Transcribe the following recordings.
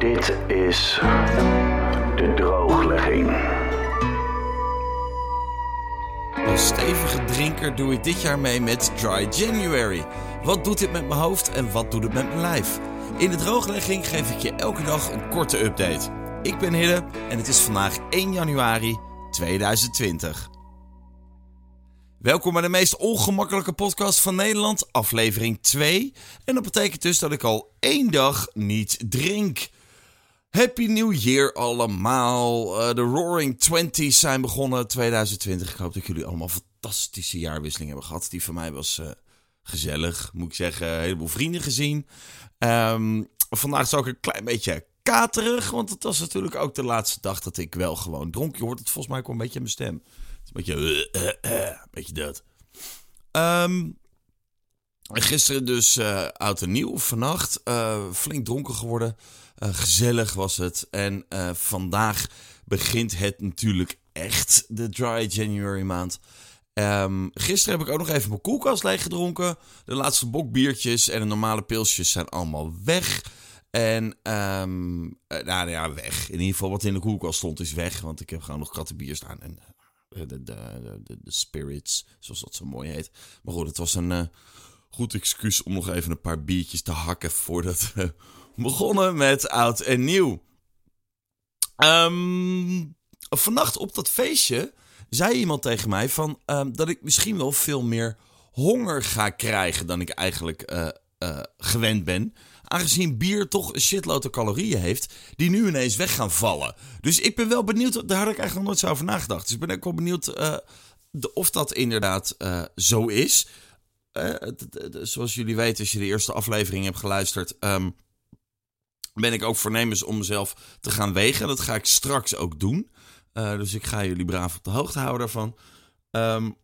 Dit is de drooglegging. Als stevige drinker doe ik dit jaar mee met Dry January. Wat doet dit met mijn hoofd en wat doet het met mijn lijf? In de drooglegging geef ik je elke dag een korte update. Ik ben Hidde en het is vandaag 1 januari 2020. Welkom bij de meest ongemakkelijke podcast van Nederland, aflevering 2. En dat betekent dus dat ik al één dag niet drink. Happy New Year allemaal. Uh, de Roaring Twenties zijn begonnen 2020. Ik hoop dat jullie allemaal een fantastische jaarwisseling hebben gehad. Die van mij was uh, gezellig, moet ik zeggen. Een heleboel vrienden gezien. Um, vandaag zou ik een klein beetje katerig, want het was natuurlijk ook de laatste dag dat ik wel gewoon dronk. Je hoort het volgens mij ook wel een beetje in mijn stem. Is een beetje, uh, een beetje dat. Um, gisteren dus uh, oud en nieuw, vannacht. flink dronken geworden. gezellig was het. En vandaag begint het natuurlijk echt, de dry January maand. Um, gisteren heb ik ook nog even mijn koelkast leeg gedronken. De laatste bokbiertjes en de normale pilsjes zijn allemaal weg. En, um, nou ja, weg. In ieder geval wat in de koelkast stond is weg. Want ik heb gewoon nog kattenbier staan. En de, de, de, de, spirits, zoals dat zo mooi heet. Maar goed, het was een goed excuus om nog even een paar biertjes te hakken voordat we begonnen met oud en nieuw. Um, vannacht op dat feestje zei iemand tegen mij van, um, dat ik misschien wel veel meer honger ga krijgen dan ik eigenlijk uh, uh, gewend ben. Aangezien bier toch een shitload calorieën heeft, die nu ineens weg gaan vallen. Dus ik ben wel benieuwd, daar had ik eigenlijk nog nooit zo over nagedacht. Dus ik ben ook wel benieuwd de, of dat inderdaad zo is. Zoals jullie weten, als je de eerste aflevering hebt geluisterd, um, ben ik ook voornemens om mezelf te gaan wegen. Dat ga ik straks ook doen. dus ik ga jullie braaf op de hoogte houden daarvan. Um,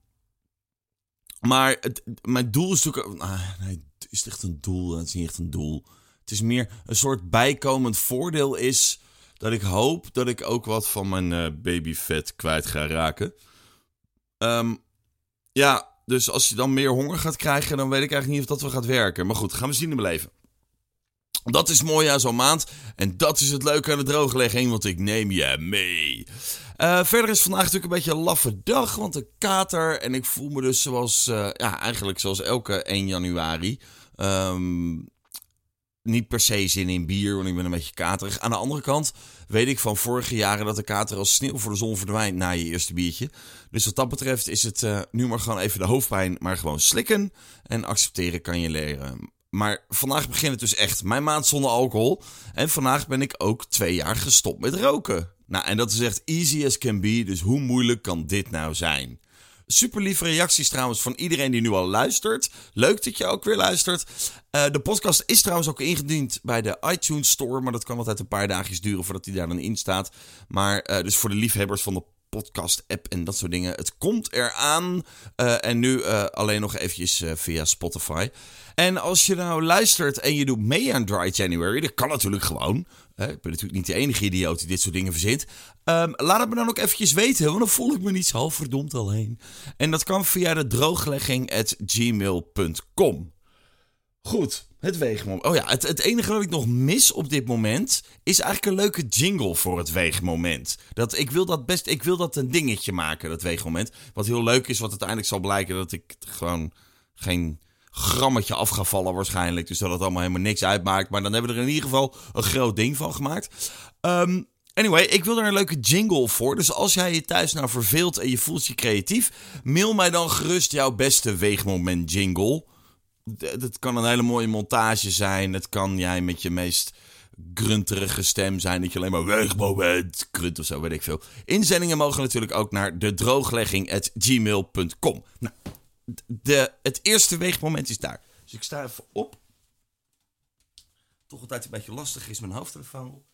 maar het, mijn doel is natuurlijk. Ah, nee, het is echt een doel. Het is niet echt een doel. Het is meer een soort bijkomend voordeel is dat ik hoop dat ik ook wat van mijn uh, babyvet kwijt ga raken. Um, ja, dus als je dan meer honger gaat krijgen, dan weet ik eigenlijk niet of dat wel gaat werken. Maar goed, gaan we zien in mijn leven. Dat is mooi aan zo'n maand. En dat is het leuke aan de drooglegging, want ik neem je mee. Uh, verder is vandaag natuurlijk een beetje een laffe dag, want een kater. En ik voel me dus zoals, uh, ja, eigenlijk zoals elke 1 januari. Um, niet per se zin in bier, want ik ben een beetje katerig. Aan de andere kant weet ik van vorige jaren dat de kater als sneeuw voor de zon verdwijnt na je eerste biertje. Dus wat dat betreft is het uh, nu maar gewoon even de hoofdpijn, maar gewoon slikken. En accepteren kan je leren. Maar vandaag begint het dus echt mijn maand zonder alcohol. En vandaag ben ik ook twee jaar gestopt met roken. Nou, en dat is echt easy as can be. Dus hoe moeilijk kan dit nou zijn? Super lieve reacties trouwens van iedereen die nu al luistert. Leuk dat je ook weer luistert. Uh, de podcast is trouwens ook ingediend bij de iTunes Store. Maar dat kan altijd een paar dagjes duren voordat die daar dan in staat. Maar uh, dus voor de liefhebbers van de podcast-app en dat soort dingen. Het komt eraan. Uh, en nu alleen nog eventjes via Spotify. En als je nou luistert en je doet mee aan Dry January, dat kan natuurlijk gewoon. Ik ben natuurlijk niet de enige idioot die dit soort dingen verzint. Um, laat het me dan ook eventjes weten, want dan voel ik me niet zo verdomd alleen. En dat kan via de drooglegging.gmail.com. Goed, het weegmoment. Oh ja, het, het enige wat ik nog mis op dit moment is eigenlijk een leuke jingle voor het weegmoment. Dat, ik, wil dat best, ik wil dat een dingetje maken, dat weegmoment. Wat heel leuk is, wat uiteindelijk zal blijken dat ik gewoon geen grammetje af ga vallen waarschijnlijk. Dus dat het allemaal helemaal niks uitmaakt. Maar dan hebben we er in ieder geval een groot ding van gemaakt. Um, anyway, ik wil er een leuke jingle voor. Dus als jij je thuis nou verveelt en je voelt je creatief... mail mij dan gerust jouw beste weegmoment jingle. Dat kan een hele mooie montage zijn. Het kan jij met je meest grunterige stem zijn. Dat je alleen maar weegmoment grunt of zo, weet ik veel. Inzendingen mogen natuurlijk ook naar de drooglegging.gmail.com. Nou, de, het eerste weegmoment is daar. Dus ik sta even op. Toch altijd een beetje lastig is mijn hoofdtelefoon op.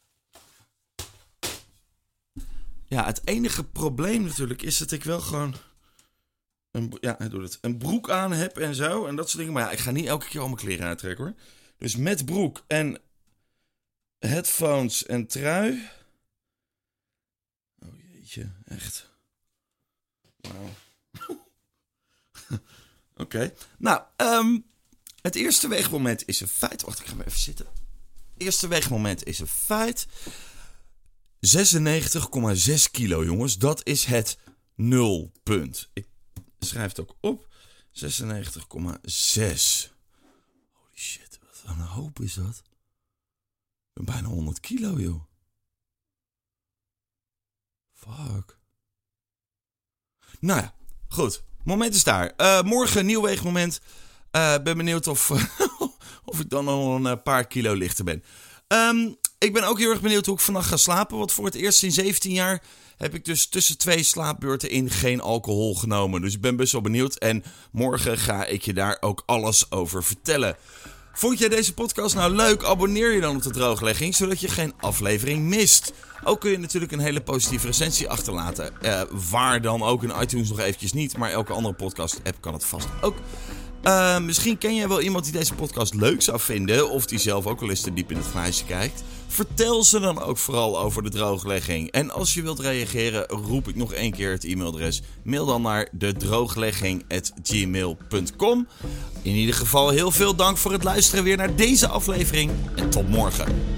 Ja, het enige probleem natuurlijk is dat ik wel gewoon een, ja, hij doet het, een broek aan heb en zo. En dat soort dingen. Maar ja, ik ga niet elke keer al mijn kleren uittrekken hoor. Dus met broek en headphones en trui. Oh jeetje, echt. Wauw. Oké. Nou, um, het eerste weegmoment is een feit. Wacht, ik ga maar even zitten. eerste weegmoment is een feit. 96,6 kilo, jongens. Dat is het nulpunt. Ik schrijf het ook op. 96,6. Holy shit, wat een hoop is dat. Bijna 100 kilo, joh. Fuck. Nou ja, goed. Moment is daar. Uh, morgen nieuw weegmoment. Uh, ben benieuwd of, of ik dan al een eh, paar kilo lichter ben. Um, ik ben ook heel erg benieuwd hoe ik vannacht ga slapen. Want voor het eerst in 17 jaar heb ik dus tussen twee slaapbeurten in geen alcohol genomen. Dus ik ben best wel benieuwd. En morgen ga ik je daar ook alles over vertellen. Vond jij deze podcast nou leuk? Abonneer je dan op de drooglegging, zodat je geen aflevering mist. Ook kun je natuurlijk een hele positieve recensie achterlaten. Uh, waar dan ook in iTunes nog eventjes niet, maar elke andere podcast-app kan het vast ook. Uh, misschien ken jij wel iemand die deze podcast leuk zou vinden, of die zelf ook wel eens te diep in het glaasje kijkt. Vertel ze dan ook vooral over de drooglegging. En als je wilt reageren, roep ik nog één keer het e-mailadres. Mail dan naar dedrooglegging.gmail.com. In ieder geval heel veel dank voor het luisteren weer naar deze aflevering en tot morgen.